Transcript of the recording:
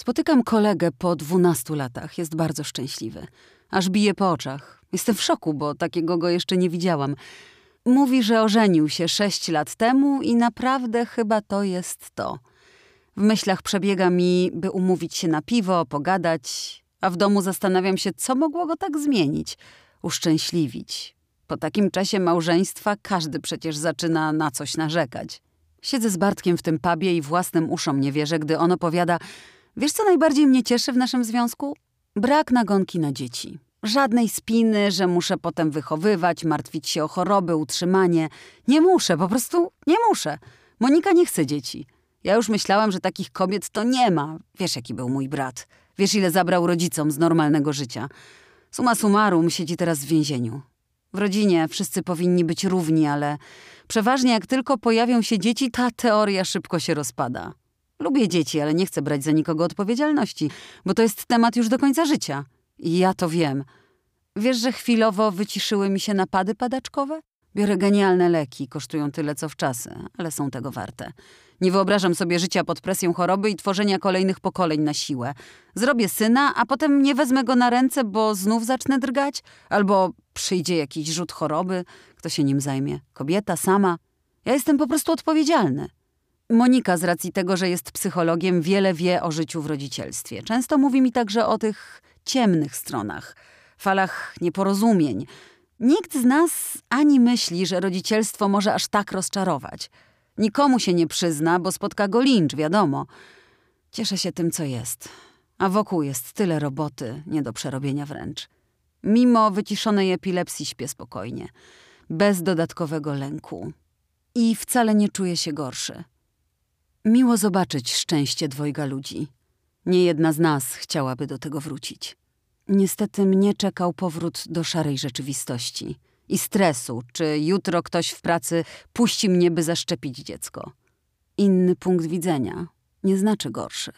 Spotykam kolegę po dwunastu latach. Jest bardzo szczęśliwy. Aż bije po oczach. Jestem w szoku, bo takiego go jeszcze nie widziałam. Mówi, że ożenił się sześć lat temu i naprawdę chyba to jest to. W myślach przebiega mi, by umówić się na piwo, pogadać, a w domu zastanawiam się, co mogło go tak zmienić, uszczęśliwić. Po takim czasie małżeństwa każdy przecież zaczyna na coś narzekać. Siedzę z Bartkiem w tym pubie i własnym uszom nie wierzę, gdy on opowiada: Wiesz, co najbardziej mnie cieszy w naszym związku? Brak nagonki na dzieci. Żadnej spiny, że muszę potem wychowywać, martwić się o choroby, utrzymanie. Nie muszę, po prostu nie muszę. Monika nie chce dzieci. Ja już myślałam, że takich kobiet to nie ma. Wiesz, jaki był mój brat. Wiesz, ile zabrał rodzicom z normalnego życia. Suma summarum siedzi teraz w więzieniu. W rodzinie wszyscy powinni być równi, ale przeważnie jak tylko pojawią się dzieci, ta teoria szybko się rozpada. Lubię dzieci, ale nie chcę brać za nikogo odpowiedzialności, bo to jest temat już do końca życia. I ja to wiem. Wiesz, że chwilowo wyciszyły mi się napady padaczkowe? Biorę genialne leki, kosztują tyle co w czasy, ale są tego warte. Nie wyobrażam sobie życia pod presją choroby i tworzenia kolejnych pokoleń na siłę. Zrobię syna, a potem nie wezmę go na ręce, bo znów zacznę drgać? Albo przyjdzie jakiś rzut choroby, kto się nim zajmie? Kobieta sama? Ja jestem po prostu odpowiedzialny. Monika, z racji tego, że jest psychologiem, wiele wie o życiu w rodzicielstwie. Często mówi mi także o tych ciemnych stronach, falach nieporozumień. Nikt z nas ani myśli, że rodzicielstwo może aż tak rozczarować. Nikomu się nie przyzna, bo spotka go lincz, wiadomo. Cieszę się tym, co jest. A wokół jest tyle roboty, nie do przerobienia wręcz. Mimo wyciszonej epilepsji śpię spokojnie, bez dodatkowego lęku. I wcale nie czuję się gorszy. Miło zobaczyć szczęście dwojga ludzi. Nie jedna z nas chciałaby do tego wrócić. Niestety mnie czekał powrót do szarej rzeczywistości i stresu, czy jutro ktoś w pracy puści mnie, by zaszczepić dziecko. Inny punkt widzenia nie znaczy gorszy.